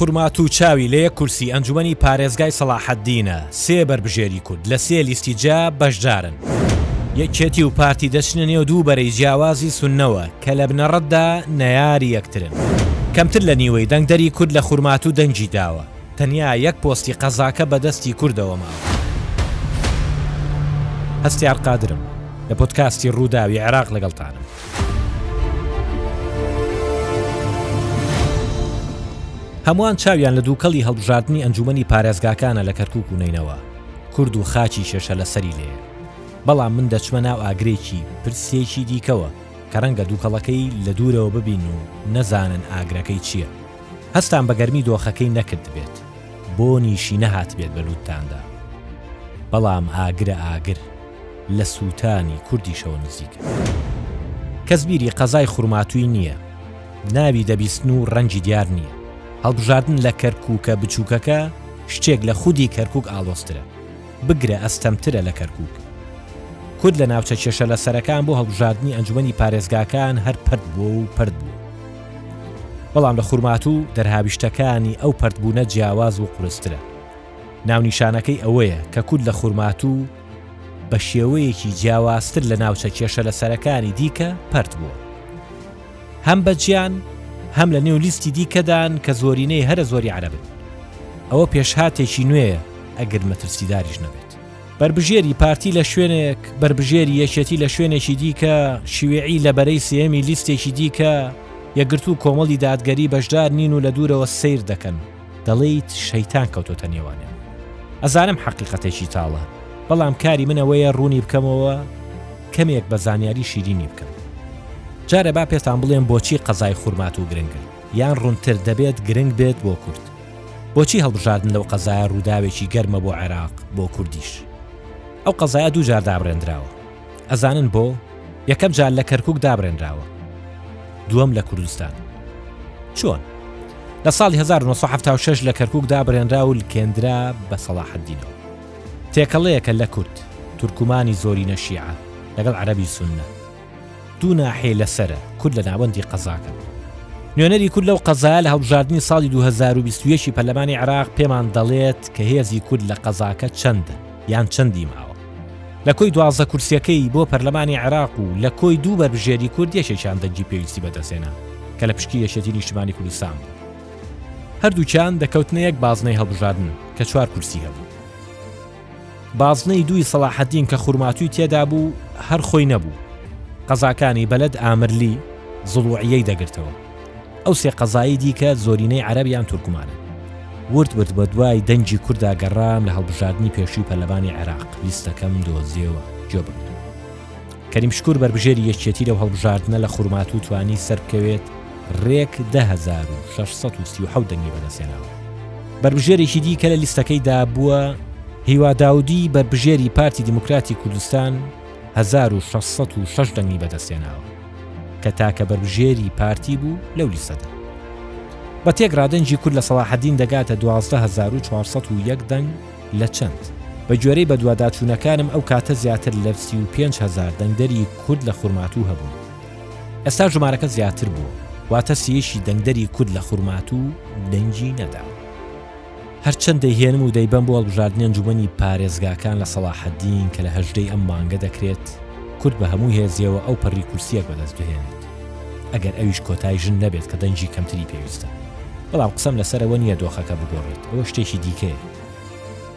خورماتوو چاوی لە یەک کورسی ئەنجومی پارێزگای سەڵاحەدینە سێ بەربژێری کورد لە سێ لیستی جا بەشدارن یەکێتی و پارتی دەچنە نێو دوو بەرەی جیاوازی سنەوە کە لە بنەڕەتدا نەیاری یەکترن. کەمتر لە نیوەی دەنگدەری کورد لە خورماتوو دەنگی داوە، تەنیا یەک پۆستی قەزاکە بە دەستی کوردەوە ماوە. هەستیار قادرم، لە پۆدکاستی رووداوی عێراق لەگەڵتانم. هەمووان چاویان لە دووکەڵی هەڵبژاردنی ئەنجوومەنی پارێزگاکانە لە کەرکووک و نەینەوا. کورد و خاکی کێشە لەسەری لێیە. بەڵام من دەچمە ناو ئاگرێکی پرسێکی دیکەوە. کە ڕەنگە دووکەڵەکەی لە دوورەوە ببین و نەزانن ئاگرەکەی چییە. هەستان بە گەرمی دۆخەکەی نەکردبێت، بۆنیشی نەهاتبێت بە لووتتاندا. بەڵام ئاگرە ئاگر، لە سووتانی کوردیشەوە نزیکە. کەس بیری قەزای خورماتووی نییە. ناوی دەبیستن و ڕەنگی دیار نییە. هەڵبژاردن لە کەرکووکە بچووکەکە، شتێک لە خودی کەرکووک ئاڵۆزترە. بگرە ئەستەمترە لە کەرکوک. کورد لە ناوچە کێشە لەسەرەکان بۆ هەڵبژاردنی ئەنجومەنی پارێزگاکان هەر پەرت بووە و پەرت بووە. بەڵام لە خورماتوو دەرهاویشتەکانی ئەو پەرت بوونە جیاواز و قورسترە. ناونیشانەکەی ئەوەیە کە کورد لە خورماتوو بە شێوەیەکی جیاوازتر لە ناوچە کێشە لەسەرەکانی دیکە پەرت بووە. هەم بە جیان هەم لە نێو لیستی دیکەدان کە زۆرینەی هەرە زۆری عەرەبن ئەوە پێشهاتێکی نوێیە ئەگر مەترسیداریش نەبێت بربژێری پارتی لە شوێنێک بربژێری یەکێتی لە شوێنێکی دیکە شیوێعی لە بەرەی سێمی لیستێکی دیکە یەگرتو و کۆمەڵی دادگەری بەشدار نین و لە دوورەوە سیر دەکەن دەڵیت شەیتان کەوتۆتە نێوانێن ئەزانم حەقیقەتێکی تاڵە بەڵام کاری منەوەیە ڕوونی بکەمەوە کەمێک بە زانیاری شیرینی بکەم. جارێ با پێتان بڵێم بۆچی قەزای خورماتوو گرنگە، یان ڕوونتر دەبێت گرنگ بێت بۆ کورد. بۆچی هەڵبژاردن لەو قەزایە ڕووداوێکی گەرمە بۆ عێراق، بۆ کوردیش. ئەو قەزایە دوو جار دابڕێندراوە. ئەزانن بۆ؟ یەکەم جار لە کەرکووک دابڕێنراوە. دووەم لە کوردستان. چۆن؟ لە ساڵی هەزار و نۆ سەد و حەفتا و شەش لە کەرکووک دابڕێنرا و لکێندرا بە سەڵاحەدینەوە. تێکەڵەیەکە لە کورد، تورکمانی زۆرینە شیعە، لەگەڵ عەرەبی سوننە. دوو ناحیەی لەسەرە، کورد لە ناوەندی قەزاکەن. نوێنەری کورد لەو قەزایە لە هەڵبژاردنی ساڵی دوو هەزار و بیست و یەک ی پەرلەمانی عێراق پێمان دەڵێت کە هێزی کورد لە قەزاکە چەندە یان چەندی ماوە. لە کۆی دوازدە کورسیەکەی بۆ پەرلەمانی عێراق و لە کۆی دوو بەربژێری کورد یەکێکیان دەنگی پێویستی بەدەستهێنا کە لە پشکی یەکێتی نیشتمانی کوردستان بوو. هەردووکیان دەکەوتنە یەک بازنەی هەڵبژاردن کە چوار کورسی هەبوو بازنەی دووی سەڵاحەدین کە خورماتوی تێدا بوو هەر خۆی نەبوو قەزاکانی بەلەد ئامرلی زڵوعیەی دەگرتەوە ئەو سێ قەزایی دیکە زۆرینەی عەرەبیان تورکمان ورد ورد بە دوای دەنگی کوردا گەڕام لە هەڵبژاردننی پێشوی پەرلەمانی عێراق لیستەکەم دۆزیەوە جۆبرد کەریم شکور بەربژێری یەکێتی لەو هەڵبژاردنە لە خورماتوو توانی سەربکەوێت رێک دە هزار و 637 دەنگی بەدەسێناوە بەربژێرێکی دی کە لە لیستەکەیدا بووە هیواداودی بەربژێری پارتی دیموکراتی کوردستان 1606 دەنگی بەدەستێناوە کە تاکە بەربژێری پارتی بوو لەو لیسەدا بە تێک ڕادەنجی کورد لە سەڵاحدین دەگاتە 12401 دەنگ لە چەند؟ بە گوێرەی بەدواداچوونەکانم ئەو کاتە زیاتر لە سی و پێنج هەزار دەنگدەری کورد لە خورماتوو هەبوون. ئێستا ژمارەکە زیاتر بووە. واتە سێیەکی دەنگدەری کورد لە خورماتوو دەنگی نەدا. هەرچەند دەیهێنم و دەیبەم بۆ هەڵبژاردنی ئەنجوومەنی پارێزگاکان لە سەڵاحەدین کە لە هەژدەی ئەم مانگە دەکرێت، کورد بە هەموو هێزییەوە ئەو پەڕی کورسییەک بەدەست بهێنێت. ئەگەر ئەویش کۆتای ژن نەبێت کە دەنگی کەمتری پێویستە بەڵام قسەم لەسەر ئەوە نییە دۆخەکە بگۆڕێت ئەوە شتێکی دیکەیە.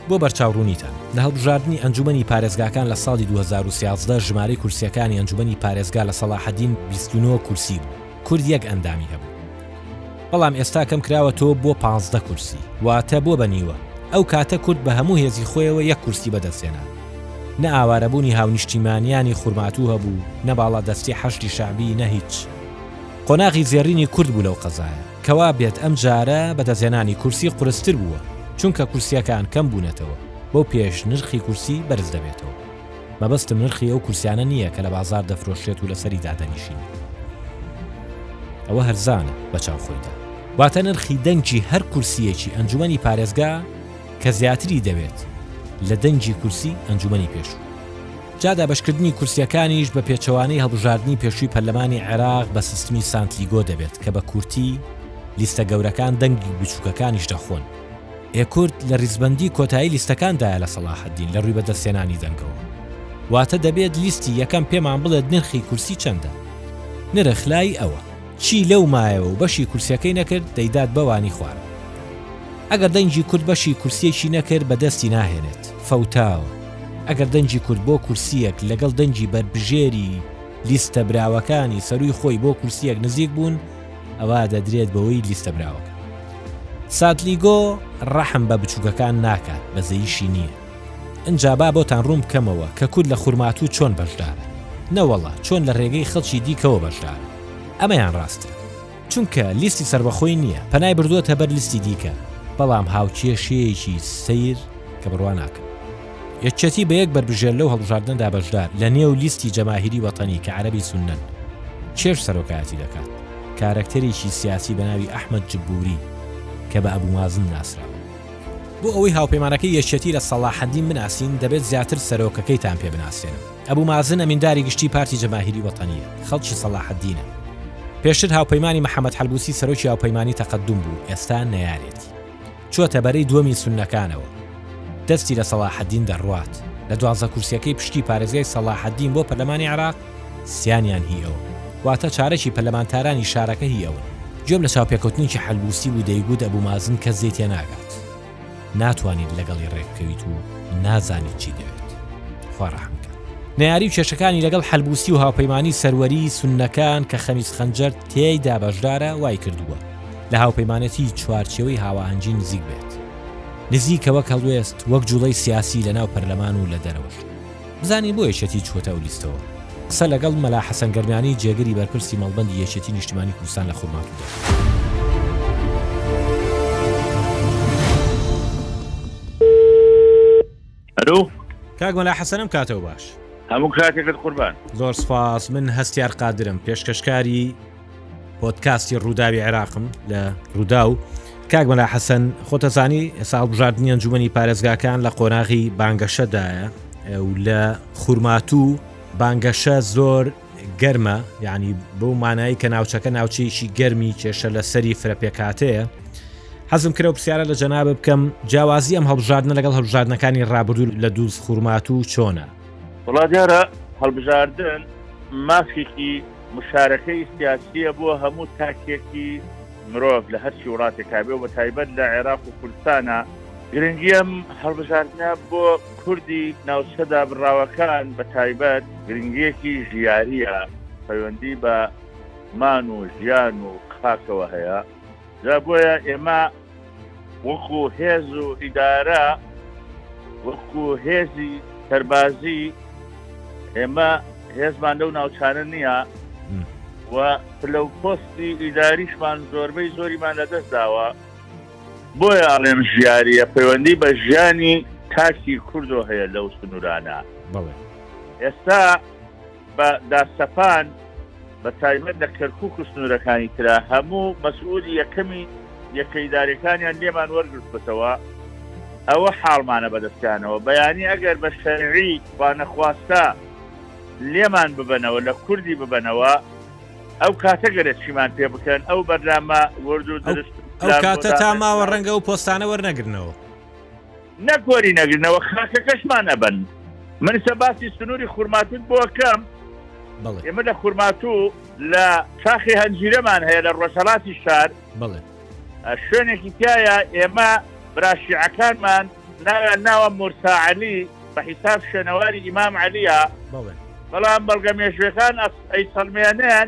بۆ بەرچاوڕوونیتان، لە هەڵبژاردنی ئەنجوومەنی پارێزگاکان لە ساڵی دوو هەزار و سیازدە ژمارەی کورسییەکانی ئەنجوومەنی پارێزگا لە سەڵاحەدین بیست و نۆ کورسی بوو، کورد یەک ئەندامی هەبوو، بەڵام ئێستا کەم کراوەتەوە بۆ پازدە کورسی، واتە بووە بە نیوە، ئەو کاتە کورد بە هەموو هێزی خۆیەوە یەک کورسی بەدەستهێنا. نە ئاوارەبوونی هاونیشتیمانییانی خورماتوو هەبوو، نە باڵادەستی حەشدی شەعبی، نە هیچ. قۆناغی زێڕینی کورد بوو لەو قەزایە. کە وا بێت ئەمجارە بەدەستهێنانی کورسی قورستر بووە، چونکە کورسییەکان کەم بوونەتەوە، بەو پێش نرخی کورسی بەرز دەبێتەوە. مەبەستم نرخی ئەو کورسیانە نییە کە لە بازار دەفرۆشرێت و لەسەری دادەنیشین ئەوە هەرزانە بە چاو خۆیدا واتە نرخی دەنگی هەر کورسیەکی ئەنجومی پارێزگا کە زیاتری دەوێت لە دەنگی کورسی ئەنجومی پێشوو جادا بەشکردنی کورسیەکانیش بە پێچەوانەی هەڵبژاردننی پێشووی پەرلەمانی عێراق بە سیستمی سانتلیگۆ دەبێت کە بە کورتی لیستە گەورەکان دەنگی بچووکەکانیش دەخۆن ئێ کورد لە ریزبەندی کۆتایی لیستەکاندایە لە سەڵاحەدین لە رووی بەدەستهێنانی دەنگەوە واتە دەبێت لیستی یەکەم پێمان بڵێت نرخی کورسی چەندە نرخ لای ئەوە چی لەو مایەوە و بەشی کورسەکەی نەکرد دەیدات بەوانی خوارەوە ئەگەر دەنگی کورد بەشی کورسیەکی نەکرد بە دەستی ناهێنێت فەوتاوە ئەگەر دەنگی کورد بۆ کورسیەک لەگەڵ دەنگی بەربژێری لیستە براوەکانی سەرووی خۆی بۆ کورسیەک نزیک بوون ئەوا دەدرێت بەوەی لیستە براوەکە ساتلیگۆ ڕەحم بە بچووکەکان ناکات بەزەیشی نییە ئەجا با بۆتان ڕوون بکەمەوە کە کورد لە خورماتوو چۆن بەشدارە نەوەڵا چۆن لە ڕێگەی خەڵکی دیکەوە بەشدارە ئەمەیان ڕاستە چونکە لیستی سربەخۆی نییە پەنای بردووە تەبەر لیستی دیکە بەڵام هاوکێشەیەکی سیر کە بڕواناکە یەکێتی بە یەک بەربژێر لەو هەڵبژاردنەدا بەشدار لە نێو لیستی جەماهیری وەتەنی کە عەرەبی سوننەن چێژ سەرۆکایەتی دەکات کارەکتەرێکی سیاسی بە ناوی ئەحمەد جبوری کە بە ئەبوو مازن ناسراوە بۆ ئەوەی هاوپەیمانەکەی یەکێتی لە سەڵاحەدین بناسین دەبێت زیاتر سەرۆکەکەیتان پێ بناسێنم ئەبوو مازن ئەمینداری گشتی پارتی جەماهیری وەتەنیە خەڵکی سەڵاحەدینە پێشتر هاوپەیمانی محەمەد حەلبوسی سەرۆکی هاوپەیمانی تەقەدوم بوو ئێستا نەیارێتی چۆتە بەرەی دووەمی سوننەکانەوە. دەستی لە سەڵاحەدین دەڕوات. لە دوازدە کورسیەکەی پشتی پارێزگای سەڵاحەدین بۆ پەرلەمانی عێراق، سیانیان هی ئەون. واتە چارەکی پەرلەمانتارانی شارەکە هی ئەون. گوێم لە چاوپێکەوتنێکی حەلبوسی بوو دەیگوت ئەبو مازن کەس لێی تێناگات. ناتوانیت لەگەڵی رێک بکەویت و نازانیت چی دەوێت. خوا رەحم کات. نەیاری و کێشەکانی لەگەڵ حەلبوسی و هاوپەیمانی سەروەریی سوننەکان کە خەمیس خەنجەر تێیدا بەشدارە، وای کردووە. لە هاوپەیمانەتی چوارچێوەی هاوئاهەنگی نزیک بێت. نزیکە وەک هەڵوێست، وەک جوڵەی سیاسی لەناو پەرلەمان و لە دەرەوەش. بزانین بۆ یەکێتی چووەتە ئەو لیستەوە؟ قسە لەگەڵ مەلا حەسەن گەرمیانی جێگری بەرپرسی مەڵبەندی یەکێتی نیشتیمانی کوردستان لە خورماتوو دەکەین. ئەلۆ. کاک مەلا حەسەن ئەم کاتەو باش. هەموو کاتێکت قوربان. زۆر سوپاس، من هەستیار قادرم، پێشکەشکاری. پۆتکاستی ڕووداوی عێراقم لە ڕووداو کاک مەلا حەسەن خۆتەزانی ئێسا بژاردننی ئەنجومی پارێزگاکان لە قۆناغی بانگەشەدایە و لە خورماتوو بانگەشە زۆر گەرمە یعنی بەو مانایی کە ناوچەکە ناوچەیەکی گەرمی کێشە لە سەری فرەپێکاتەیە حەزم کرە و پرسیارە لە جەناب بکەم جیاوازی ئەم هەڵبژاردنە لەگەڵ هەڵبژاردنەکانی ڕابردوو لە دووز خورمات و چۆنە وڵا دیارە هەڵبژاردن ماسکێکی مشارەکەی سیاسیە بۆ هەموو تاکێکی مرۆڤ لە هەرچی وڵاتێکا بێ و بە تایبەت لە عێراق و کوردستانا، گرنگی ئەم هەڵبژاردنە بۆ کوردی ناوچە دابڕاوەکان بە تایبەت گرنگیەکی ژیاریە پەیوەندی بە مان و ژیان و خاکەوە هەیە. جا بۆیە ئێمە وەکو هێز و ئیدارە وەکو هێزی سەربازی ئێمە هێزمان لەو ناوچانە نییە و پلە و پۆستی ئیداریشمان زۆربەی زۆریمان لەدەست داوە بۆیە ئاڵێم ژیاریە پەیوەندی بە ژیانی تاکی کوردۆ هەیە لەو سنوورانە بڵێ ئێستا بە داسەپان بە تایبەت لە کەرکوک و سنوورەکانی ترا هەموو مەسئولی یەکەمی یەکە ئیدارەکانیان لێمان وەرگرتبتەوە ئەوە حاڵمانە بەدەستیانەوە بەیانی ئەگەر بە شەرعی خوانەخواستە لێمان ببنەوە لە کوردی ببنەوە ئەو کاتەگەرە چیمان پێ بکەن ئەو بەرنامە ورد و درست ئەو کاتە تا ماوە ڕەنگە و پۆستانە وەرنەگرنەوە نەک وەری نەگرنەوە خاکەکەشمان ئەبەن. من سە باسی سنووری خورماتوت بۆ کەم ئێمە لە خورماتو لە شاخی هەنجیرەمان هەیە لە ڕۆژهڵاتی شار شوێنێکی تایە ئێمە براشیعەکانمان ناویان ناوە مرساعلی بە حیساب شوێنەواری ئیمام عەلیە بەڵام بەڵگە مێژوەکان ئەی سەلمێنیان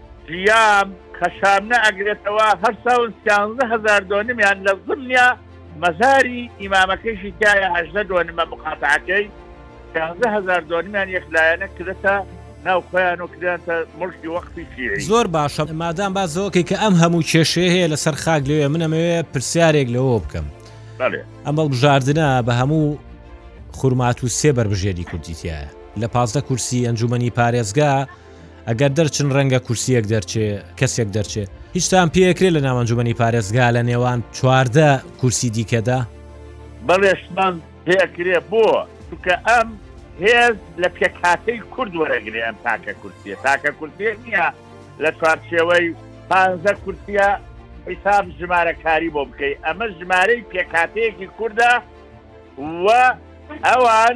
لیام خەشام نەئەگرێتەوە، هەر ساون سیانزە هەزار دۆنمیان لە زمنیا مەزاری ئیمامەکەیشی تیایە هەژدە دۆنمە مقاتەعەکەی سیانزە هەزار دۆنمیان یەک لایەنە کرەتە ناو خۆیان و کرانتە موڵکی وەقفی شیعی. زۆر باشە مادام باس لەوە کەی کە ئەم هەموو کێشەیە هەیە لەسەر خاک لەوێ من ئەمەوێ پرسیارێک لەوە بکەم ئەم هەڵبژاردنە بە هەموو خورمات و سێ بەربژێری کوردی تایە لە پازدە کورسی ئەنجومەنی پارێزگا ئەگەر دەرچن ڕەنگە کورسیەک دەرچێ کەسێک دەرچێ هیچتان پێکرێ لە ناوەنجومنی پارێزگا لە نێوان چواردە کورسی دیکەدا بەڵێشمان پێکرێ بۆ چکە ئەم هێز لە پێکهاتەی کورد وەرەگرێ ئەم تاکە کورسیە تاکە کورسیە نییە لە چوارچێوەی پانزە کورسیە حیساب ژمارەکاری بۆ بکەیت ئەمە ژمارەی پێکاتەیەکی کووردە و ئەوان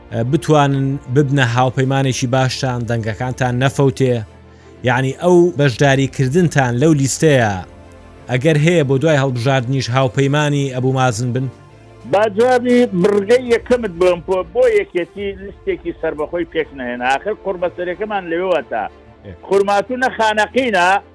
بتوانن ببنە هاوپەیمانێکی باشتان دەنگەکانتان نەفەوتێ یعنی ئەو بەشداری کردنتان لەو لیستەیە ئەگەر هەیە بۆ دوای هەڵبژاردنیش هاوپەیمانی ئەبوو مازن بن؟ با جوابی بڕگەی یەکەمت بڵێم پۆ بۆ یەکێتی لیستێکی سەربەخۆی پێک نەهێنا ئاخر قوڕبەسەرێکەمان لەوێوە تا خورماتوو نە خانەقینە،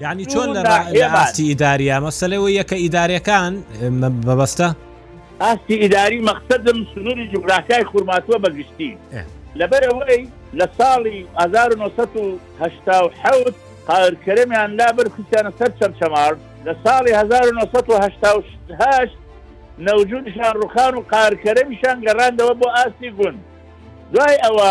یعنی چۆن لە ئاستی ئیداریا مەسلەی و یەکە ئیدارەکان بەبەستە ئاستی ئیداری مەخصدم سنووری جوگرافیای خورماتووە بە گشتی لەبەر ئەوەی لە ساڵی 1970 قاورکەرەمیان لا بەرخستیانە سەر چەمچەماڵ لە ساڵی 1970 نەوجودشان ڕوخان و قارکەرەمیشان گەڕاندەوە بۆ ئاستی گوند دوای ئەوە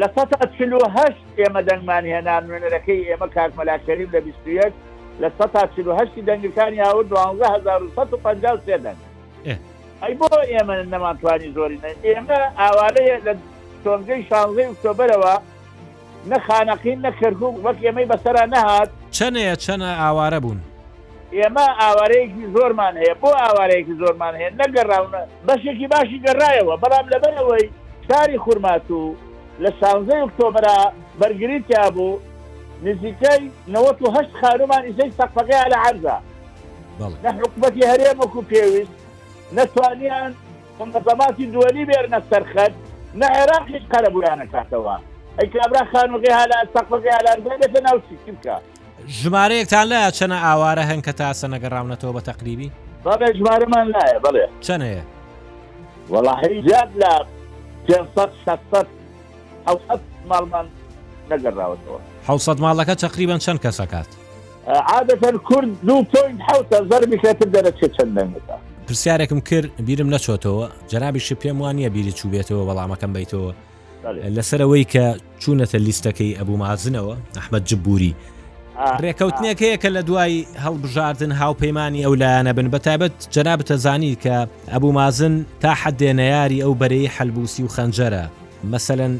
لە سەتا چل و هەشت ئێمە دەنگمان هێنا، نوێنەرەکەی ئێمە کاک مەلا کەریم لە بیست و یەک لە سەتا چل و هەشتی دەنگەکانی هاورد دوانزە هەزار و سەد و پەنجا و سێ دەنگ. ئێ. ئەی بۆ ئێمە نەمانتوانی زۆرینە؟ ئێمە ئاوارەیە لە سۆنگەی شانزەی ئوکتۆبەرەوە نە خانەقین نە کەرکوک وەک ئێمەی بەسەرا نەهات. چەنەیە چەنە ئاوارە بوون. ئێمە ئاوارەیەکی زۆرمان هەیە، بۆ ئاوارەیەکی زۆرمان هەیە نەگەڕاونە، بەشێکی باشی گەڕایەوە، بەڵام لەبەر ئەوەی شاری خورماتوو لە شانزەی ئۆکتۆبرا بەرگری تیابوو، نزیکەی نەوەت و هەشت خانوومان ئیزەی سەقفەکەیان لە عەرزا، نە حکومەتی هەرێم وەکو پێویست نەتوانیان مونەزەماتی دوەلی بێرنە سەر خەت، نە عێراقیش قەرەبوویانەکاتەوە، ئەی کابرا خانووەکەی هالان سەقفەکەی هالان بێنێتە ناو چی بکا؟ ژمارەیەکتان لایە چەنە ئاوارە هەن کە تاسە نەگەڕاونەتەوە بە تەقریبی؟ بەڵێ ژمارەمان لایە بەڵێ. چەن هەیە؟ وەڵاهی زیاد لە پێنج سەد شەش سەد حەوت سەد ماڵمان نەگەڕاوەتەوە. حەوت سەد ماڵەکە تەقریبەن چەن کەس ئەکات؟ عادەتەن کورد دوو پۆینت حەوتە زەربی کەتر دەرەچێ چەن دەنگەکە. پرسیارێکم کرد بیرم نەچۆتەوە جەنابیشت پێم وا نییە بیرت چووبێتەوە وەڵامەکەم بەیتەوە لەسەر ئەوەی کە چوونەتە لیستەکەی ئەبوو مازنەوە ئەحمد جبووری ڕێکەوتنێک هەیە کە لە دوای هەڵبژاردن هاوپەیمانانی ئەو لایەنە بن بە تایبەت جەنابتە زانی کە ئەبوو مازن تا حەدێ نەیاری ئەو بەرەی حەلبوسی و خەنجەرە مەسەەن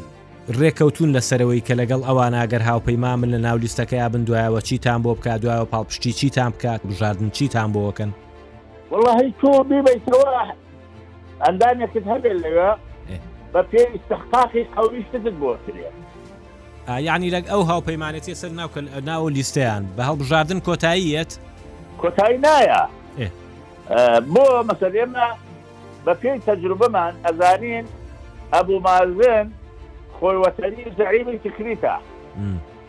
ڕێکەوتون لەسەرەوەی کە لەگەڵ ئەوان ئاگەر هاوپەیمان من لە ناو لیستەکەیا بن دوایەوە چیتان بۆ بک دوایەوە پاڵپشتی چیتان بکات بژاردن چیتان بۆکەن والله هەی تۆ ببیتەوە ئەندامێکت هەبێت لەوێ بە پێ استحقاقی قەومی شتت بۆ کرێ یعنی لەک ئەو هاوپەیمانێتی سەر ناوکە ناو لیستیان بە هەڵبژاردن کۆتایی یەت کۆتایی نایە بۆ مەسەر ئێمە بە پێی تەجروبەمان ئەزانین ئەبوو مازن خۆی وەتەنی زعیمی تکریتە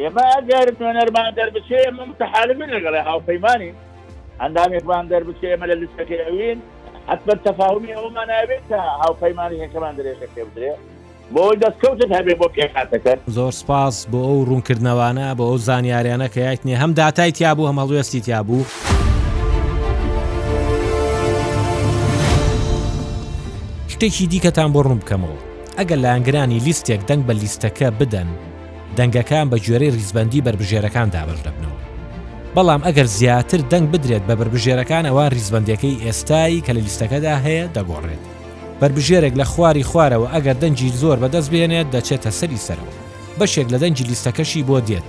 ئێمە ئەگەر نوێنەرمان دەربچێ ئێمە متەحالفین لەگەڵێ هاوپەیمانین، ئەندامێکمان دەربچێ ئێمە لە لیستەکەی ئەوین، حەتمەن تەفاهومی ئەوەمان هەبێت کە هاوپەیمانییەکەمان درێژە پێ بدرێ بۆ ئەوەی دەستکەوتت هەبێ بۆ پێکهاتەکە. زۆر سپاس بۆ ئەو ڕوونکردنەوانە، بۆ ئەو زانیاریانە کە یاکتنی هەم داتای تیا بوو هەم هەڵوێستی تیا بوو. شتێکی دیکەتان بۆ ڕوون بکەمەوە، ئەگەر لایەنگرانی لیستێک دەنگ بە لیستەکە بدەن، دەنگەکان بە گوێرەی ریزبەندی بەربژێرەکان دابەش دەبنەوە بەڵام ئەگەر زیاتر دەنگ بدرێت بە بەربژێرەکان ئەوە ریزبەندەکەی ئێستایی کە لە لیستەکەدا هەیە دەگۆڕێت بەربژێرێک لە خواری خوارەوە ئەگەر دەنگی زۆر بەدەست بێنێت دەچێتە سەری سەرەوە بەشێک لە دەنگی لیستەکەشی بۆ دێت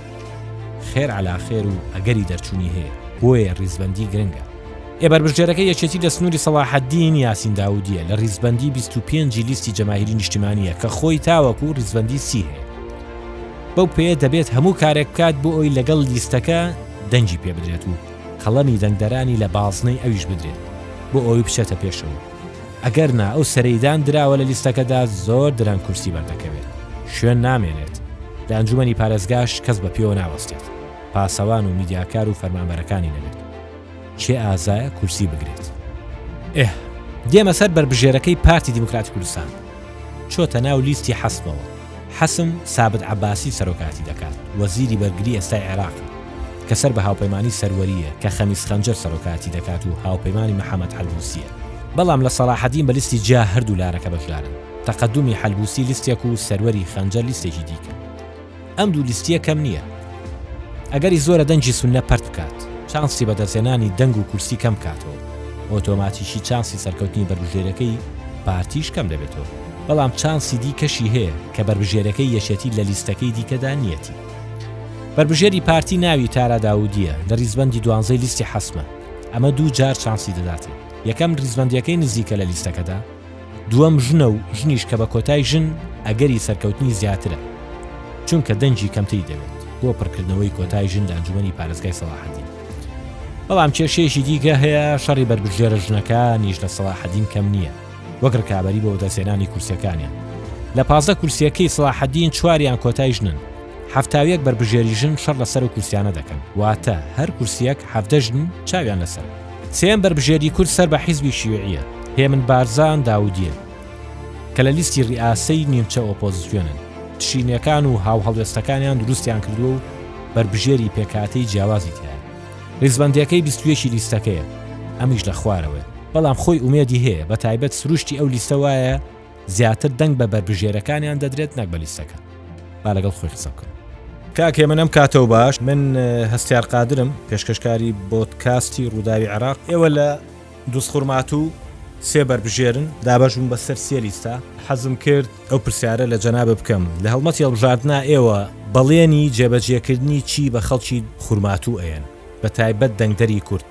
خێر علا خێر و ئەگەری دەرچوونی هەیە بۆیە ریزبەندی گرنگە ی بەربژێرەکەی یەکێتی لە سنووری سەڵاحەدین یاسین داودیە لە ریزبەندی 25 لیستی جەماهیری نیشتیمانیە کە خۆی تاوەکو ریزبەندی سی هەیە بەو پێیە دەبێت هەموو کارێک بکات بۆ ئەوی لەگەڵ لیستەکە دەنگی پێ بدرێت و قەڵەمی دەنگدەرانی لە بازنەی ئەویش بدرێت بۆ ئەوی بچێتە پێشەوە ئەگەر نا ئەو سەرەیدان دراوە لە لیستەکەدا زۆر درەنگ کورسی بەردەکەوێت شوێن نامێنێت لە ئەنجومی پارێزگاش کەس بە پێوە ناوەستێت پاسەوان و میدیاکار و فەرمانبەرەکانی دەبێت کێ ئازایە کورسی بگرێت. ئه دێمە سەر بەربژێرەکەی پارتی دیموکراتی کوردستان چۆتە ناو لیستی حەسمەوە حەسم سابت عەباسی سەرۆکایەتی دەکات وەزیری بەرگری ئێستای عێراقە کە سەر بە هاوپەیمانی سەروەرییە کە خەمیس خەنجەر سەرۆکایەتی دەکات و هاوپەیمانی محەمەد حەلبوسییە بەڵام لە سەلاحەدین بە لیستی جیا هەردوو لارەکە بەشدارن تەقەدومی حەلبوسی لیستێک و سەروەری خەنجەر لیستێکی دیکە. ئەم دوو لیستیە کەم نییە ئەگەری زۆرە دەنگی سوننە پەرت بکات چانسی بەدەستێنانی دەنگ و کورسی کەم کاتەوە ئۆتۆماتیکی چانسی سەرکەوتنی بەربژێرەکەی پارتیش کەم دەبێتەوە بەڵام چانسی دیکەشی هەیە کە بەربژێرەکەی یەکێتی لە لیستەکەی دیکەدا نیەتی بەربژێری پارتی ناوی تارا داودیە لە ریزبندی دوانزەی لیستی حەسمە ئەمە دوو جار چانسی دەداتێ یەکەم ریزبندەکەی نزیکە لە لیستەکەدا دووەم ژنە و ژنیش کە بە کۆتای ژن ئەگەری سەرکەوتنی زیاترە چونکە دەنجی کەمتری دەوێت بۆ پڕکردنەوەی کۆتای ژن لە ئەنجومەنی پارێزگای سەڵاحەدین بەڵام کێشەیەکی دیکە هەیە شەڕی بەربژێرە ژنەکانیش لە سەڵاحەدین کەم نییە وەک ڕکابی بۆ دەسێنانی کورسەکانیان لە پازدە کورسیەکەی سەڵاحەدین چواریان کۆتای ژنن هەفتاویەک بەربژێری ژن شەڕ لەسەر و کورسیانە دەکەن واتە هەر کورسیەک هەفتە ژن چاویان لەسەر سێیەم بەربژێری کورد سەر بە حیزبی شیوعییە، هێمن بارزان داودییە، کە لە لیستی ریئاسەی نیمچە ئۆپۆزسیۆنن، تشینێکان و هاوهەڵوێستەکانیان دروستیان کردووە و بەربژێری پێکهاتەی جیاوازی تیایە. ریزبەندەکەی بیست و یەکی لیستەکەیە، ئەمیش لە خوارەوەیە. بەڵام خۆی ئومێدی هەیە، بەتایبەت سروشتی ئەو لیستە وایە زیاتر دەنگ بە بەربژێرەکانیان دەدرێت نەک بە لیستەکە با لەگەڵ خۆی قسە بکەن کاکێ من ئەم کاتەوە باش من هەستیار قادرم پێشکەشکاری بۆتکاستی ڕووداوی عراق ئێوە لە دوستخورمات و سێ بەربژێرن دابەشم بەسەر سێلیستا حەزم کرد ئەو پرسیارە لە جەنابە بکەم لە هەڵمەت هەڵبژاردنا ئێوە بەڵێنی جێبەجێکردنی چی بە خەڵکی خورماتوو ئەیەن بە تایبەت دەنگدەری کورد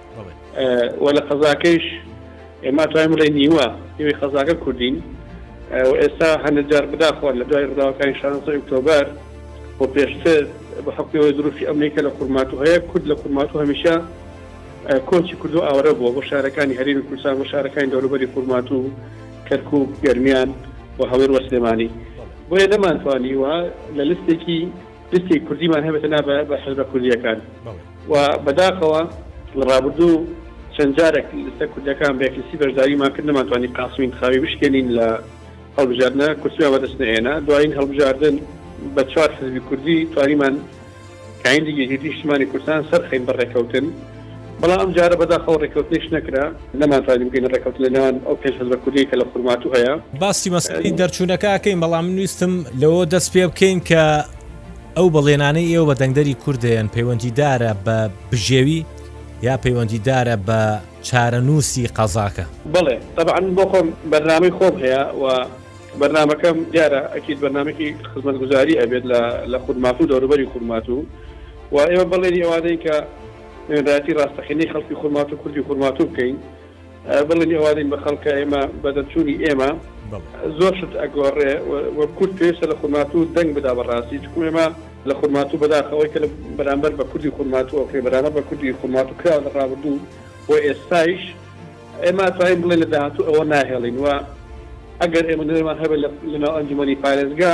و لە قەزاکەیش ئێمە توانین بڵێ نیوە ئێوەی قەزاکە کوردین و ئێستا هەندێک جار بداخۆن لە دوای ڕداوەکانی شانسەی ئۆکتۆبەر و پێشتر بە حکوەوەی دروستی ئەمریکا لە خورماتو هەیە کورد لە خورماتو هەمیشە کۆچی کردو ئاورە بووە بۆ شارەکانی هەرێمی کوردستان بۆ شارەکانی دەوروبەری خورماتو کەرکک و گەرمیان و هەڵێر وە سلێمانی بۆیە نەمانتوانیوە لە لستێکی لستی کوردیمان هەبێتە نابە بە حزبە کوردیەکان وە بەداخەوە لە ڕابردوو چەند جارێک لەسەر کوردەکان بەیەککەسی بەشداریمان کرد نەمانتوانی قاسمی انتخابی بشکێنین لە هەڵبژاردنە کورسیمان بەدەست نەهێنا دوایین هەڵبژاردن بە چوار حزبی کوردی توانیمان کایندی یەکێتی نیشتمانی کوردستان سەرخەین بە ڕێکەوتن بەڵام ئەم جارە بەداخەوە ڕێکەوتنیش نەکرا نەمانتوانی بگەینە ڕێکەوتن لە نێوان ئەو پێنج حزبە کوردی کە لە خورماتوو هەیە. باسی مەسەلەی دەرچوونەکە ئەکەین بەڵام من ویستم لەوە دەست پێ بکەین کە، ئەو بەڵێنانەی ئێوە بە دەنگدەری کورد دەیەن پەیوەندیدارە بە بژێوی یا پەیوەندیدارە بە چارەنووسی قەزاکە؟ بەڵێ تەبعەن من بۆ خۆم بەرنامەی خۆم هەیە و بەرنامەکەم دیارە ئەکید بەرنامەێکی خزمەتگوزاری ئەبێت لە خورماتوو و دەوروبەری خورماتوو و ئێمە بەڵێنی ئەوادەین کە نوێنەرایەتی ڕاستەقینەی خەڵکی خورماتوو کوردی خورماتوو بکەین. بڵێن ئێوارین بە خەڵکە ئێمە بە دەرچوونی ئێمە زۆر شت ئەگۆڕێ و کورد پێویستە لە خورماتوو دەنگ بدا بە ڕاستی چکو ئێمە لە خورماتوو بەداخەوەی کە لە بەرامبەر بە کوردی خورماتوو ئەوکرێ بەرامە بە کوردی خورماتوو کرا لە ڕابردوو و ئێستایش ئێمە توانین بڵێ لە داهاتوو ئەوە ناهێڵین و ئەگەر ئێمە نوێمان هەبێت لەناو ئەنجومەنی پارێزگا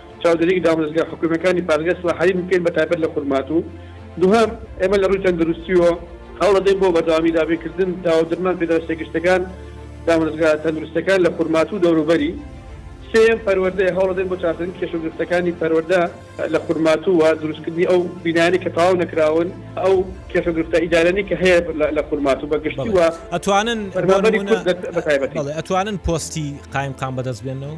چاودێریی دامەزرگە حکومییەکانی پارێزگای سڵاحەدین بکەین بە تایبەت لە خورماتوو. دووهەم، ئێمە لە ڕووی تەندروستییەوە هەوڵ ئەدەین بۆ بەردەوامی دابینکردن داوە و درمان پێداویستە گشتەکان دامەزرگە تەندروستەکان لە خورماتوو و دەوروبەری. سێیەم، پەروەردەیە، هەوڵ ئەدەین بۆ چارەسەرکردنی کێشە و گرفتەکانی پەروەردە لە خورماتوو و دروستکردنی ئەو بینایانەی کە تەواو نەکراون، ئەو کێشە و گرفتە ئیداریانەی کە هەیە لە خورماتوو بە گشتی و فەرمانبەری کورد بە تایبەتی. بەڵێ، ئەتوانن پۆستی قایمقام بەدەست بێننەوە؟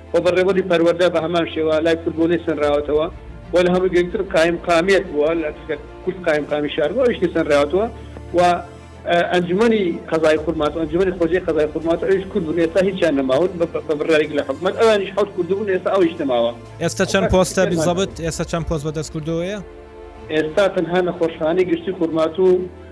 و بەڕێوەبەری پەروەردە بە هەمان شێوە لای کورد بۆ نەی سەنراوەتەوە و لە هەمووی گرنگتر قایم قامیەت بووە لە کە کورد قایم قامی شار بووە ئەویش نەی سەنراوەتەوە و ئەنجومەنی قەزای خورمات و ئەنجومەنی خۆجێی قەزای خورمات ئەویش کورد بوون ئێستا هیچیان نەماون بە بڕیارێکی لە حکومەت ئەوانیش حەوت کورد بوون ئێستا ئەویش نەماوە. ئێستا چەند پۆستە بزەبت ئێستا چەند پۆست بەدەست کوردەوەیە؟ ئێستا تەنها نەخۆشخانەی گشتی خورماتوو،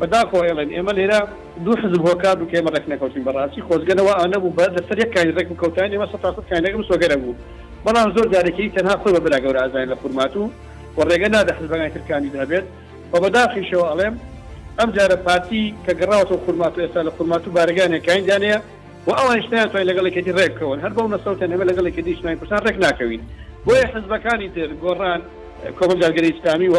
بەداخەوە ئێڵێن ئێمە لێرە دوو حزب هۆکار بوو کە ئێمە ڕێک نەکەوتین بەڕاستی خۆزگە نەوە ئا نەبوو بە لەسەر یەک کاین ڕێک بکەوتاین ئێمە سەد تا سەد کاینەکە مسۆگەر ئەبوو بەڵام زۆر جارێکی تەنها خۆی بە برا گەورە ئەزانێ لە خورماتوو و ڕێگە نادە حزبەکانی تر کاندید هەبێت و بەداخیشەوە ئەڵێم ئەم جارە پارتی کە گەڕاوەتەوە خورماتوو ئێستا لە خورماتوو بارەگانێ کاین دانێە و ئەوانیش نەیانتوانی لەگەڵ یەکێتی ڕێک بکەون هەر بەو مەسەوتەن ئێمە لەگەڵ یەکێتی نیشتمانی کوردستان ڕێک ناکەوین بۆیە حزبەکانی تر گۆڕان کۆمەڵ جارگەری ئیسلامی و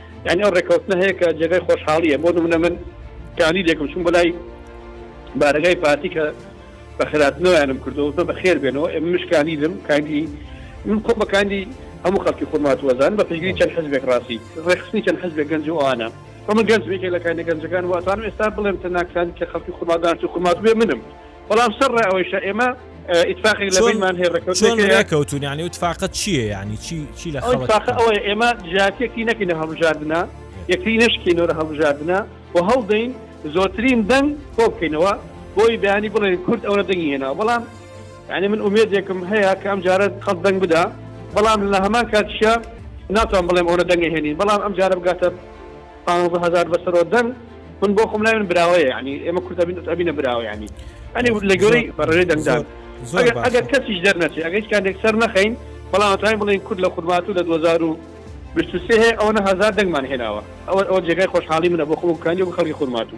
یانی ئەو ڕێکەوتنە هەیە کە جێگای خۆشحاڵیە بۆ نمونە من کاندیدێکم چون بەلای بارەگای پارتی کە بە خراپنەوەیانم کردەوە بە بەخێر بێنەوە ئێمە مش کاندیدم کاندی من خۆ بە کاندی هەموو خەڵکی خورماتوەزان بە پێگیری چەند حزبێک ڕاستی ڕێخستنی چەند حزبێک گەنج و ئەوانە ئەمە گەنجێکێک لە کاندە گەنجەکان واتان ئێستا بڵێم تەناکسانی کە خەڵکی خورمادان و خورمات بێ منم بەڵام سەر ڕێ ئەوەیشە ئێمە ئیتفاقی لەبینمان هێڕکەوتونیانی یعنی وتفاقت چییە ینی چی چی لە ئەوە ئێمە جاتێکی نەکەینە هەڵبژاردنە یەکری نشکینەوە هەڵبژاردنە و هەڵدەین زۆترین دەنگ کۆ بکەینەوە بۆی بەیانی بڵێن کورد ئەوە دەنگی هێنا بەڵام ینی من ئومێدێکم هەیە کە ئەم جارە خەڵ دەنگ بدا بەڵام لە هەمان کاتشە ناتوان بڵێم ئەوە دەنگە هێنین بەڵام ئەم جارە بگاتە پانزە هەزار بەسەرۆ دەن من بۆ خۆم لای من براوەیە ینی ئێمە کورد ئەبین ئەبینە براوە ینی ئەنی لە گەۆری بەڕێ دەنگدان ئەگەر کەسیش دەرنەچێت ئەگەیش کاندێک سەر نەخەین بەڵام ئەتوانین بڵێن کورد لە خورمات و لە 2000 و بشتسێ ئەوەنە هزار دەنگمان هێناوە ئەوە ئەوە جێگای خۆشحاڵی منە بۆ خۆکانی و خەڵی خورمات و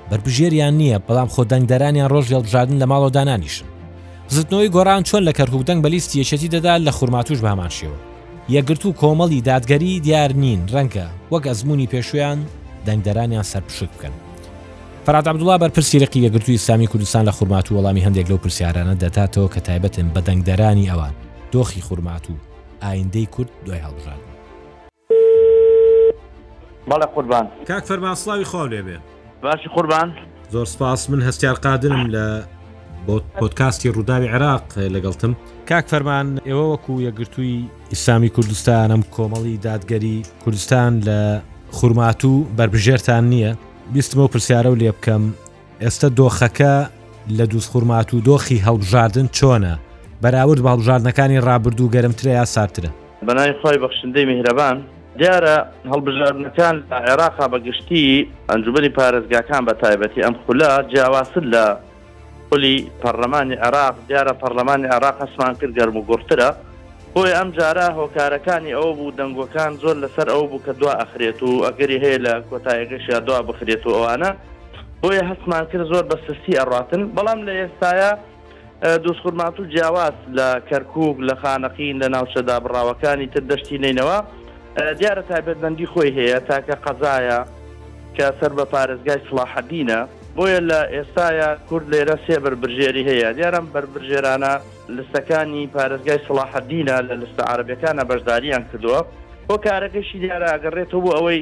بەربژێریان نییە بەڵام خۆ دەنگدەرانیان ڕۆژ هێڵبژاردن لە ماڵەوە دانانیشن بزتنەوەی گۆڕان چۆن لە کەرکک دەنگ بەلیست یەکێتی دەدا لە خورماتوش بەمان شێوە یەگرت و کۆمەڵی دادگەری دیار نین ڕەنگە وەک ئەزمموی پێشویان دەنگدەرانیان سەرپشک بکەن فرات عبدوڵا بەرپرسی رقی یەگرتووی ئسلامی کوردستان لە خورماتو وەڵامی هەندێک لەو پرسیارانە دەتاتەوە کە تایبەتن بە دەنگدەرانی ئەوان دۆخی خورماتوو ئایندەی کورد دوای هەڵبژاردن بەڵێ قوربان. کاک فەرمان سڵاوی خواو لێ بێ. باشی قوربان. زۆر سپاس من هەستیار قادرم لە پۆدکاستی ڕووداوی عێراق لەگەڵتم. کاک فەرمان ئێوە وەکوو یەکگرتووی ئیسلامی کوردستانم کۆمەڵی دادگەری کوردستان لە خورماتوو بەربژێرتان نییە؟ بیستمەوە پرسیارە و لێ بکەم. ئێستە دۆخەکە لە دووسخورمات و دۆخی هەڵبژاردن چۆنە بەراورد بە هەڵبژاردنەکانی ڕابردوو گەرمترە یا سارترە؟ بەناوی خوای بەخشندەی میهرەبان. دیارە هەڵبژاردنەکان لە عێراقا بە گشتی ئەنجومەنی پارێزگاکان بە تایبەتی ئەم خولە جیاوازتر لە خولی پەرلەمانی عێراق دیارە پەرلەمانی عێراق هەستمان کرد گەرم و گوڕترە بۆیە ئەم جارە هۆکارەکانی ئەوە بوو دەنگۆکان زۆر لەسەر ئەوە بوو کە دوا ئەخرێت و ئەگەری هەیە لە کۆتایەکەشیا دوا بخرێت و ئەوانە بۆیە هەستمان کرد زۆر بە سستی ئەڕاتن بەڵام لە ئێستاە دووسخورمات و جیاواز لە کەرکک لە خانەقین لە ناوچە دابڕاوەکانی تر دەشتی نینەوە دیارە تایبەتبندی خۆی هەیە تاکە قەزایە کە سەر بە پارێزگای سلاحەدینە بۆیە لە ئێستاە کورد لێرە سێ بەربژێری هەیە دیارم بەربژێرانە لستەکانی پارێزگای سلاحەدینە لە لستە عربەکانە بەشداریان کردووە بۆ کارەکەشی دیارە ئەگەڕێتەوە بۆ ئەوەی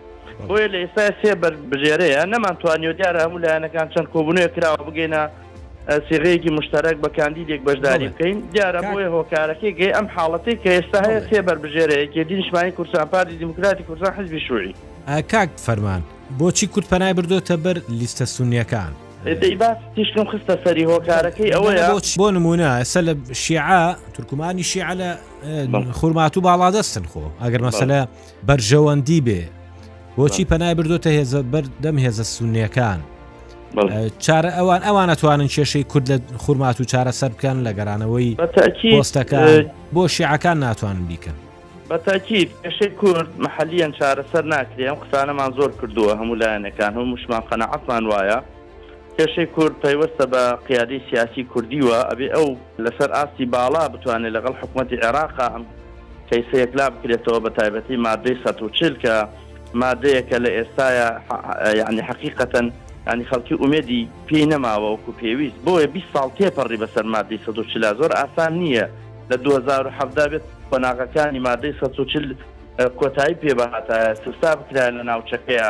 بۆیە لە ئێستا سێ بژێرەیە نەمان توانیو دیارە هەموو لایەنەکان چەند کۆبوونەوە کراوە بگەینە سێغەیەکی مشتەرەک بە کاندیدێک بەشداری بکەین دیارە بۆیە هۆکارەکەی گەی ئەم حاڵەتی کە ئێستا هەیە سێ بەربژێرەیەکی دینشمانی کورسان پارتی دیموکراتی کورسان حزبی شوعی کاک فەرمان بۆچی کورد پەنای بردوۆتە بەر لیستە سونیەکان تیشکم خستە سەری هۆکارەکەی ئەوەیە بۆ نمونە ئەسە لە شیعە تورکمانی شیعە لە خورمات و باڵادەستن خۆ ئەگەر مەسەلە بەرژەوەندی بێ بۆچی پەنای بردوتە هێزە بەر دەم هێزە سونیەکان چارە ئەوان ئەوانە توانن کێشەی کورد لە خورمات و چارە سەر بکەن لە گەرانەوەی پۆستەکان بۆ شیعەکان ناتوانن بیکەن بە تاکیید پێشەی کورد محلیان چارەسەر ناکرێن قسانەمان زۆر کردووە هەموو لایەنەکان هەموو مشمان قەنەعاتمان وایە کێشەی کورد پەیوەستە بە قیادەی سیاسی کوردیوە، ئەبێ ئەو لەسەر ئاستی باڵا بتوانێ لەگەڵ حکومەتی عێراقا ئەم کەیسە یەکلا بکرێتەوە بە تایبەتی مادەی سەد و چل کە مادەیەکە لە ئێستایا یانی حەقیقەتەن یانی خەڵکی ئومێدی پێی نەماوە وەکو پێویست بۆیە بیست ساڵ تێپەڕی بەسەر مادەی سەد و چل زۆر ئاسان نییە لە دوو هەزار و حەڤدە بێت قۆناغەکانی مادەی سەد و چل کۆتایی پێ بهاتایە سستا بکرایە لە ناوچەکەیە.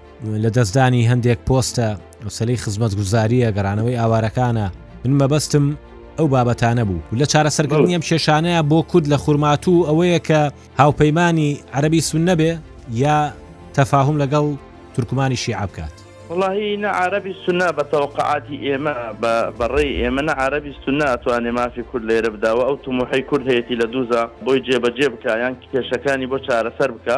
لەدەستدانی هەندێک پۆستە مەسەلەی خزمەتگوزاریە گەڕانەوەی ئاوارەکانە من مەبەستم ئەو بابەتانە بوو لە چارەسەرگەڵنی ئەم کێشانەیە بۆ کورد لە خورماتوو ئەوەیە کە هاوپەیمانانی عەربی سون نەبێ یا تەفاهم لەگەڵ تورکمانی شیعە بکات وڵی نە عربی سنە بە تەوقعاتی ئێمە بەڕێی ئێمە نە عربی سنە توانێ مافی کورد لێرە بداوە ئەو تموحی کورد هەیەی لە دووزە بۆی جێبەجێ بکە یان کێشەکانی بۆ چارەسەر بکە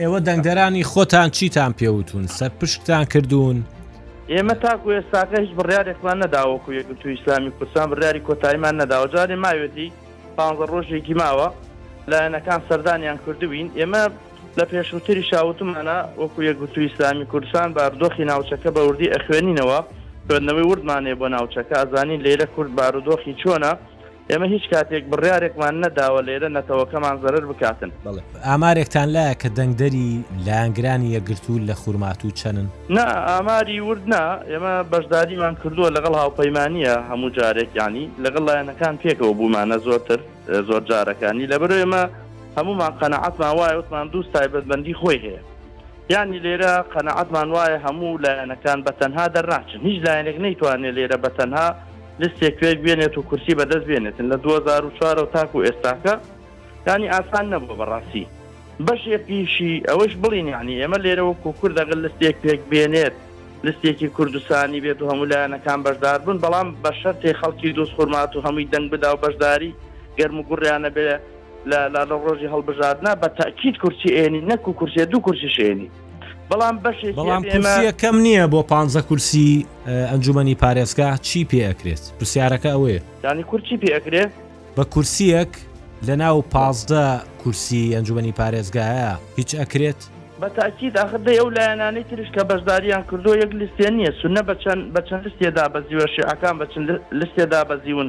ئێوە دەنگدەرانی خۆتان چیتان پێوتون سەرپشکتان کردوون؟ ئێمە تاکو ئێستاکە هیچ بڕارێکمان نەداوەکو یەکگرتو ئیسلامی کوردستان بڕاری کۆتاییمان نەداوە جارێ ماوێتی پ ڕۆژێکی ماوە لایەنەکان سەردانیان کردوین ئێمە لە پێشووتری شاوتمانە وەکو یەکگرتو ئیسلامی کوردستان باردۆخی ناوچەکە بە وردی ئەخوێنینەوە خوێندنەوەی وردمانەیە بۆ ناوچەکە ئەزانین لێرە کورد بارودۆخی چۆنە ئێمە هیچ کاتێک بڕیارێکمان نەداوە لێرە نەتەوەکەمان زەرەر بکاتن. ئامارێکتان لایە کە دەنگدەری لایەنگرانی یەکگرتوو لە خورماتوو چەنن؟ نا ئاماری ورد نا، ئێمە بەشداریمان کردووە لەگەڵ هاوپەیمانییە هەموو جارێک یانی لەگەڵ لایەنەکان پێکەوە بوومانە زۆرتر زۆر جارەکانی لەبەر ئێمە هەموومان قەنەعەتمان وایە وتمان دووست تایبەتبندی خۆی هەیە یانی لێرە قەنەعەتمان وایە هەموو لایەنەکان بە تەنها دەرناچن هیچ لایەنێک نەیتوانێت لێرە بە تەنها لستێک پێک بێنێت و کورسی بەدەست بێنێتن لە 2004 و تاکو ئێستاکە ینی ئاسان نەبوو بەڕاستی بەشێ پیشی ئەوەش بڵین ینی ئێمە لێرەوە کوکور دەگەل لستێک پێک بێنێت لستێکی کوردستانی بێت و هەموو لایەنەکان بەشدار بوون بەڵام بە شەرتێ خەڵکی دوست خورمات و هەمووی دەنگ بدا و بەشداری گەرم و گوڕیانە بێ لە لە ڕۆژی هەڵبژاردنا بە تاکیید کورسی ئێنی نەکو کورسێ دوو کورسی شێنی بەڵام بەشێک بەڵام کورسیە کەم نییە بۆ پ کورسی ئەنجومی پارێزگا چی پێ ئەکرێت پرسیارەکە ئەوێ ینی کورچی پێ ئەکرێ بە کورسیەک لە ناو پازدە کورسی ئەنجومی پارێزگایە هیچ ئەکرێت بە تاکیید ئاخدە ئەو لایەنانی ترش کە بەشداریان کردو یەک لستێن نییە سنە بەچەند بەچەند لستێدا بەزیوە شیعەکان بەچەند لستێدا بەزیون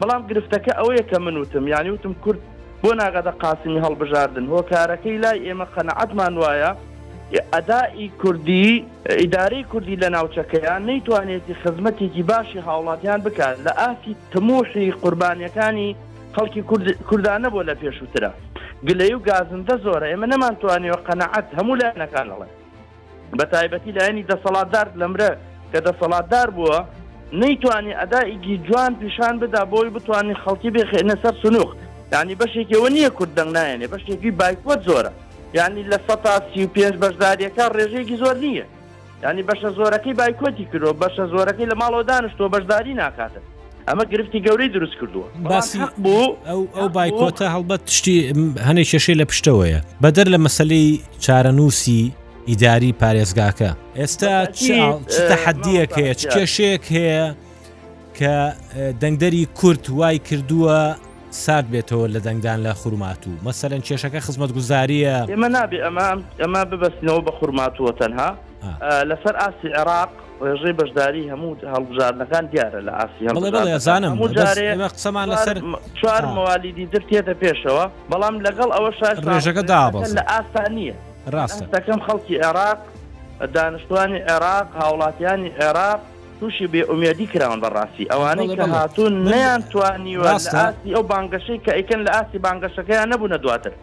بەڵام گرفتەکە ئەوەیە کە من وتم یانی وتم کورد بۆ ناگاتە قاسمی هەڵبژاردن هۆکارەکەی لای ئێمە قەنەعەتمان وایە ئەدائی کوردی ئیدارەی کوردی لە ناوچەکەیان نەیتوانێتی خزمەتێکی باشی هاوڵاتیان بکات لە ئاستی تموحی قوربانیەکانی خەڵکی کوردانە بۆ لە پێشووترە گلەی و گازندە زۆرە ئێمە نەمانتوانیەوە قەنەعەت هەموو لایەنەکان دەڵێن بەتایبەتی لایەنی دەسەڵاتدار لەمرە کە دەسەڵاتدار بووە نەیتوانی ئەدائیگی جوان پیشان بدا بۆی بتوانین خەڵکی بخێنە سەر سنووخ ینی بەشێکەوە نییە کورد دەنگ نایەنێ بەشێکی بایکوەت زۆرە ینی لە سە تا سی و پێنج بەشداریەکە ڕێژەیەکی زۆر نییە ینی بەشە زۆرەکەی بایکۆتی کردو بەشە زۆرەکەی لە ماڵەوە دانیشتوە بەشداری ناکاتن ئەمە گرفتی گەورەی دروست کردووە باسی بۆ ئەو ئەو بایکۆتە هەڵبەت تشتی هەنێک کێشەی لە پشتەوەیە بەدەر لە مەسلەی چارەنووسی ئیداری پارێزگاکە ئێستا تەحەدیەک هەیە کێشەیەک هەیە کە دەنگدەری کورت وای کردووە سارد بێتەوە لە دەنگدان لە خورماتوو مەسەرەن کێشەکە خزمەت گوزاریە ئمە نابێ ئەمە ئەمە ببستنەوە بە خورماتووە تەنها لەسەر ئاستی عێراق ڕێژەی بەشداری هەموو هەڵبژاردنەکان دیارە لە ئاسی هەڵزانم قسەمان لەسەر چوار موالیدی تر تێتە پێشەوە بەڵام لەگەڵ ئەوە شار ڕێژەکە دابڵ لە ئاستا نییە ڕاستەکەم خەڵکی عێراق دانیشتوانی عێراق هاوڵاتیانی عێراق تووشی بێ ئومێدی کراون بەڕاستی ئەوانەی کە هاتوون نیان توانیوە ئاستی ئەو بانگەشەی کە ئەیکەن لە ئاستی بانگەشەکەیان نەبوونە دواتر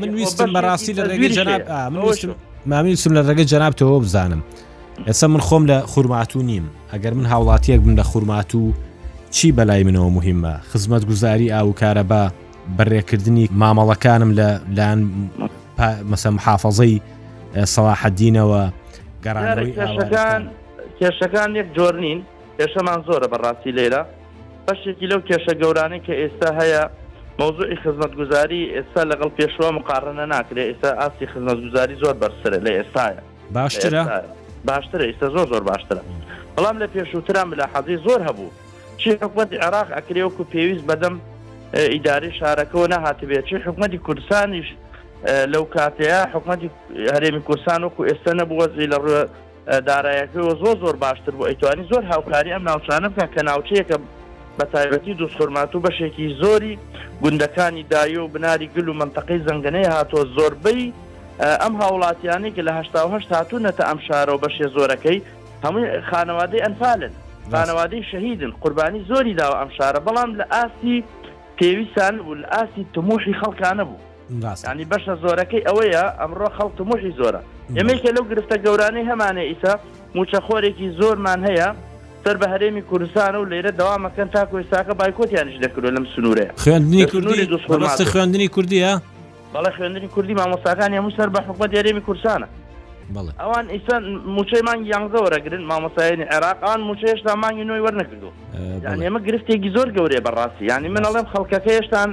من ویستم بەڕاستی لە ڕێگەی جەناب مامی سم لە ڕێگە جەنابتەوە بزانم ئێستا من خۆم لە خورماتوو نیم ئەگەر من هاوڵاتیەک بم لە خورماتوو چی بەلای منەوە مهمە خزمەت گوزاری ئاو کارە بە بەڕێکردنی مامەڵەکانم لە لاەن مەسە محافظەی سەواحەدینەوە گەڕانەوەی کێشەکان یەک جۆر نین کێشەمان زۆرە بەڕاستی لێرە بەشێکی لەو کێشە گەورانەی کە ئێستا هەیە مەوزوعی خزمەتگوزاری ئێستا لەگەڵ پێشوە مقاڕنە ناکرێ ئێستا ئاستی خزمەتگوزاری زۆر بەرزترە لە ئێستاە باشترە باشترە ئێستا زۆر زۆر باشترە بەڵام لە پێشووتران ملا حەزی زۆر هەبوو چی حکومەتی عێراق ئەکرێ وەکو پێویست بەدەم ئیداری شارەکەەوە نەهاتبێت چی حکومەتی کوردستانیش لەو کاتەیە حکومەتی هەرێمی کورسان وەکو ئێستا نەبوو وەزی لە ڕوێ دارایەکەی و زۆر زۆر باشتر بوو ئەیتوانی زۆر هاوکاری ئەم ناوچانە بکە کە ناوچەیەکە بە تایبەتی دووسخورمات و بەشێکی زۆری گوندەکانی دایۆ و بناری گل و منتەقەی زەنگەنەی هاتۆ زۆربەی ئەم هاوڵاتیانی کە لە هەشتاهشت هاتوونەتە ئەم شارەوە بەشێ زۆرەکەی هەمووی خانەوادەی ئەنفالن خانەوادەی شەهیدن قوربانی زۆری داوە ئەم شارە بەڵام لە ئاستی پێویستان بوو لە ئاستی تموحی خەڵکانە بوو ینی بەشە زۆرەکەی ئەوەیە ئەمڕۆ خەڵک تموحی زۆرە ئێمەیکە لەو گرفتە گەورانەی هەمانە ئیسا موچەخۆرێکی زۆرمان هەیە سەر بە هەرێمی کوردستان و لێرە داوامەکەن تا کوێستاکە بایکۆتیانش دەکرێت لەم سنوورەیە خوێندنی کوردی دوست خوێندنی کوردیە بەڵێ خوێندنی کوردی مامۆستاکان هەموو سەر بە حکومە دێرێمی کورسانە ئەوان ئیستا موچەی مانگی یانزە وەرەگرن مامۆسایانی عێراق ئەوان موچە هێشتا مانگی نوۆی وەرنەکردو ئەمە گرفتێکی زۆر گەورەیە بەڕاستی ینی من ئەڵێم خەڵکەکە هێشتان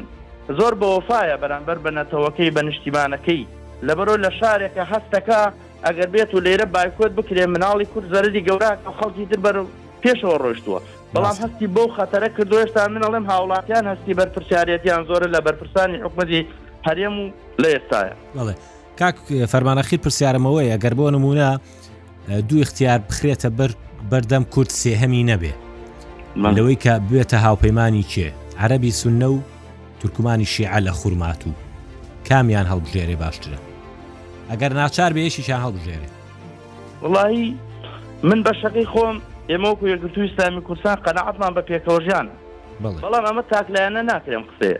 زۆر بە وەفایە بەرامبەر بە نەتەوەکەی بە نشتیمانەکەی لەبەرو لە شارێکە هەست دەکا ئەگەر بێت و لێرە بایکۆت بکرێ مناڵی کورد زەرەری گەوراکە و خەڵکی تر بەر پێشەوە ڕۆشتووە بەڵام هەستی بەو خەتەرە کردو ئێستا من ئەڵێم هاوڵاتیان هەستی بەرپرسیارەتیان زۆرە لە بەرپرسانی حکومەتی هەرێم و لە ئێستاە. بەڵێ کاک فەرمانەخیر پرسیارمەوەیە گەر بۆ نمونە دوو اختیار بخرێتە بەر بەردەم کورد سێهەمی نەبێ لەوەی کە بێتە هاوپەیمانانی کێ عەربی سنە و تورکمانی شیعە لە خورمات و کامیان هەڵبژێرێ باشترە ئەگەر ناچار بێشیشان هەڵبژێرێ وڵی من بە شەقی خۆم ئێمەوەکو یەکگرتوو ئسلامی کورسان قەنەعاتمان بە پێکەوەژیانە بەڵام ئەمە تاکلایەنە ناکرێم قسەیە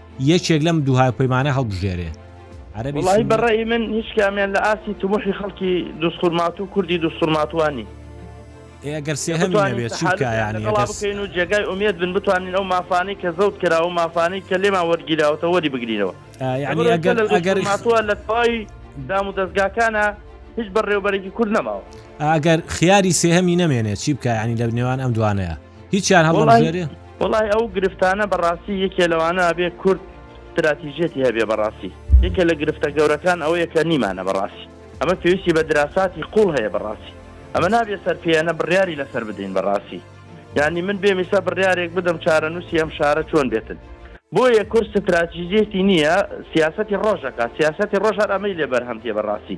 یەکێک لەم دوو هاوپەیمانە هەڵبژێرێ. وەڵاهی بە ڕەئی من هیچ کامیان لە ئاستی تموحی خەڵکی دوسخورماتوو کوردی دوسخورماتوان نین. ئێ ئەگەر سێهەمی نەبێت چی بکا یانی ئەگەر س. بکەین و جێگای ئومێد بن بتوانین ئەو مافانەی کە زەوت کراوە و مافانەی کە لێمان وەرگیراوەتەوە وەری بگرینەوە. ئا یانی ئەگەر ئەگەر. ئەگەر لە دوسخورماتووە لە تەواوی دام و دەزگاکانا هیچ بەڕێوەبەرێکی کورد نەماوە. ئا ئەگەر خیاری سێهەمی نەمێنێ چی بکا یانی لە نێوان ئەم دوانەیا. هیچیان هەڵڵژێری وڵی ئەو گرفتانە بەڕاستی یەکێ لەوانە بێ کورد استراتیژێتی هەبێ بەڕاستی یەکێ لە گرفتە گەورەکان ئەو یەکە نیمانە بەڕاستی ئەمە پێویستی بە دراساتی قوڵ هەیە بەڕاستی ئەمە نابێ سەر پێیانە بڕیاری لەسەر بدەین بەڕاستی یعنی من بێمیسە بڕارێک بدەم چارە نووسی ئەم شارە چۆن بێتن بۆیە کورس تراجیزیەتی نییە سیاستی ڕۆژەکە سیاستی ڕۆژ هەر ئەمەی لێ بەرهەم تێ بەڕاستی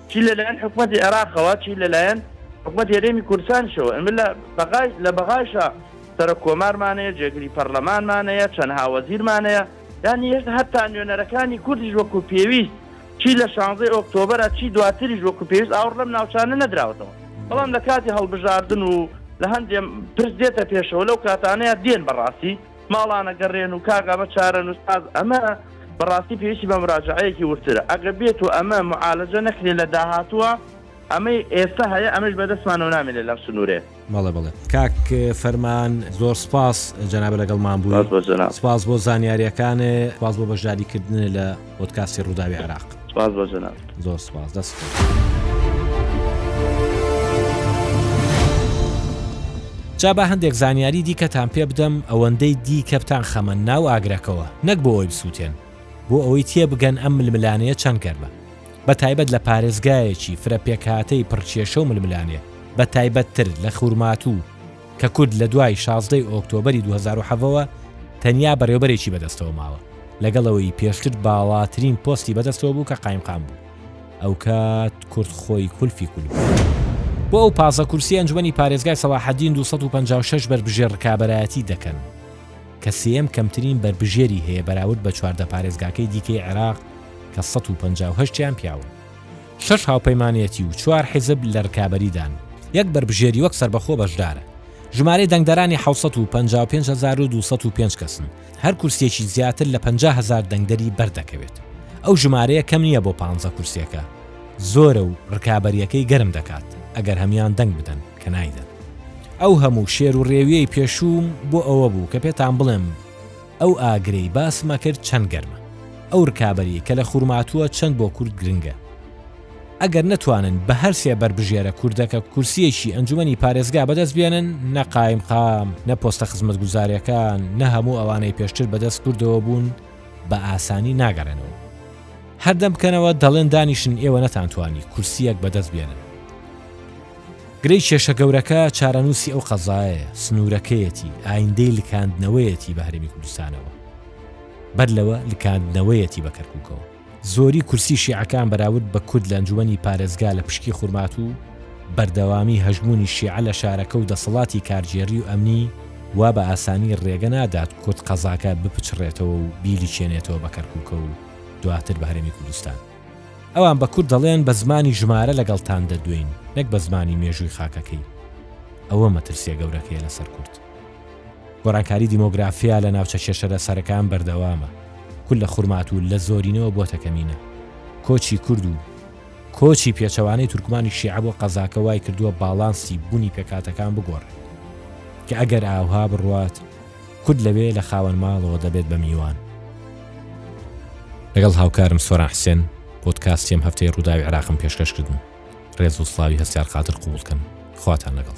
چی لە لایەن حکومەتی عێراقەوە چی لە لایەن حکومەت هەرێمی کوردستانیشەوە ئەمە لە بەغای لە بەغایشە سەرۆک کۆمارمانەیە جێگری پەرلەمانمانەیە چەند هاوەزیرمانەیە یانی هێشت هەتا نوێنەرەکانی کوردیش وەکو پێویست چی لە شانزەی ئۆکتۆبرە چی دواتریش وەکو پێویست ئاوڕ لەم ناوچانە نەدراوەتەوە بەڵام لە کاتی هەڵبژاردن و لە هەندێ پرس دێتە پێشەوە لەو کاتانەیە دێن بەڕاستی ماڵانە گەڕێن و کاک ئەمە چارە نووساز ئەمە بەڕاستی پێویستی بە مراجعەیەکی ورترە ئەگە بێت و ئەمە معالەجە نەکرێت لە داهاتووە ئەمەی ئێستا هەیە ئەمەش بەدەستمانەوە نامێنێت لەم سنوورێ بەڵێ بڵێ کاک فەرمان زۆر سپاس جەنابە لەگەڵمان بوو سپاس بۆ زانیاریەکانێ باز بۆ بەشداریکردنێ لە پۆدکاستی ڕووداوی عێراق سپاس بۆ جەناب زۆر سپاس دەست جا بە هەندێک زانیاری دیکەتان پێ بدەم ئەوەندەی دی کەپتان خەمە ناو ئاگرەکەوە نەک بۆ ئەوی بسووتێن بۆ ئەوەی تێ بگەن ئەم ململانەیە چەند گەرمە بە تایبەت لە پارێزگایەکی فرە پێکهاتەی پڕچێشە و ململانێ بە تایبەتتر لە خورماتوو کە کورد لە دوای شازدە ی ئۆکتۆبەری دوو هەزار و حەڤە وە تەنیا بەڕێوبەرێکی بەدەستەوە ماوە لەگەڵ ئەوەی پێشتر باڵاترین پۆستی بەدەستەوە بوو کە قایمقام بوو ئەوکات کورد خۆی کولفی کول بوو بۆ ئەو پازدە کورسی ئەنجومەنی پارێزگای سەڵاحەدین دوو سەد و پەنجا و شەش بەربژێر رکابەرایەتی دەکەن کە سێیەم کەمترین بەربژێری هەیە بەراورد بە چواردە پارێزگاکەی دیکەی عێراق کە سەد و پەنجا و هەشت یان پیاون. شەش هاوپەیمانێتی و چوار حیزب لە رکابەریدان، یەک بەربژێری وەک سەربەخۆ بەشدارە. ژمارەی دەنگدەرانی حەوت سەد و پەنجا و پێنج هەزار و دوو سەد و پێنج کەسن، هەر کورسیەکی زیاتر لە پەنجا هەزار دەنگدەری بەردەکەوێت. ئەو ژمارەیە کەم نییە بۆ پانزە کورسیەکە زۆرە و رکابەریەکەی گەرم دەکات ئەگەر هەموان دەنگ بدەن کە نایدەن. ئەو هەموو شێر و رێویەی پێشووم بۆ ئەوە بوو کە پێتان بڵێم، ئەو ئاگرەی باسم ئەکرد چەند گەرمە. ئەو رکابەریەی کە لە خورماتووە چەند بۆ کورد گرنگە. ئەگەر نەتوانن بە هەر سێ بەربژێرە کوردەکە کورسیەکی ئەنجومەنی پارێزگا بەدەست بێنن، نە قایمقام، نە پۆستە خزمەتگوزارەکان، نە هەموو ئەوانەی پێشتر بەدەست کوردەوە بوون بە ئاسانی ناگەڕێنەوە. هەردەم بکەنەوە دەڵێن دانیشن ئێوە نەتانتوانی کورسیەک بەدەست بێنن. گرێی کێشە گەورەکە چارەنووسی ئەو قەزایەیە، سنوورەکەیەتی، ئایندەی لکاندنەوەیەتی بە هەرێمی کوردستانەوە، بەر لەوە لکاندنەوەیەتی بە کەرکووکەوە. زۆری کورسی شیعەکان بەراورد بە کورد لە ئەنجوومەنی پارێزگا لە پشکی خورماتوو، بەردەوامی هەژموونی شیعە لە شارەکە و دەسەڵاتی کارگێڕی و ئەمنی وا بە ئاسانی ڕێگە نادات کورد قەزاکە بپچڕێتەوە و بیلیکێنێتەوە بە کەرکووکە و دواتر بە هەرێمی کوردستان. ئەوان بە کورد دەڵێن بە زمانی ژمارە لەگەڵتان دەدوێین نەک بە زمانی مێژووی خاکەکەی. ئەوە مەترسیە گەورەکەیە لەسەر کورد. گۆڕانکاری دیمۆگرافیا لە ناوچە کێشە لەسەرەکان بەردەوامە. کورد لە خورماتوو لە زۆرینەوە بۆتە کەمینە. کۆچی کورد و کۆچی پێچەوانەی تورکمانی شیعە بۆ قەزاکە وای کردووە باڵانسی بونی پێکهاتەکان بگۆڕێت. کە ئەگەر ئاوها بڕوات، کورد لەوێ لە خاوەن ماڵەوە دەبێت بە میوان. لەگەڵ هاوکارم سۆران حسێن پۆدکاستی ئەم هەفتەی ڕووداوی عێراقم پێشکەش کردن ڕێز و سڵاوی هەستیار قادر قووڵکەن خواتان لەگەڵ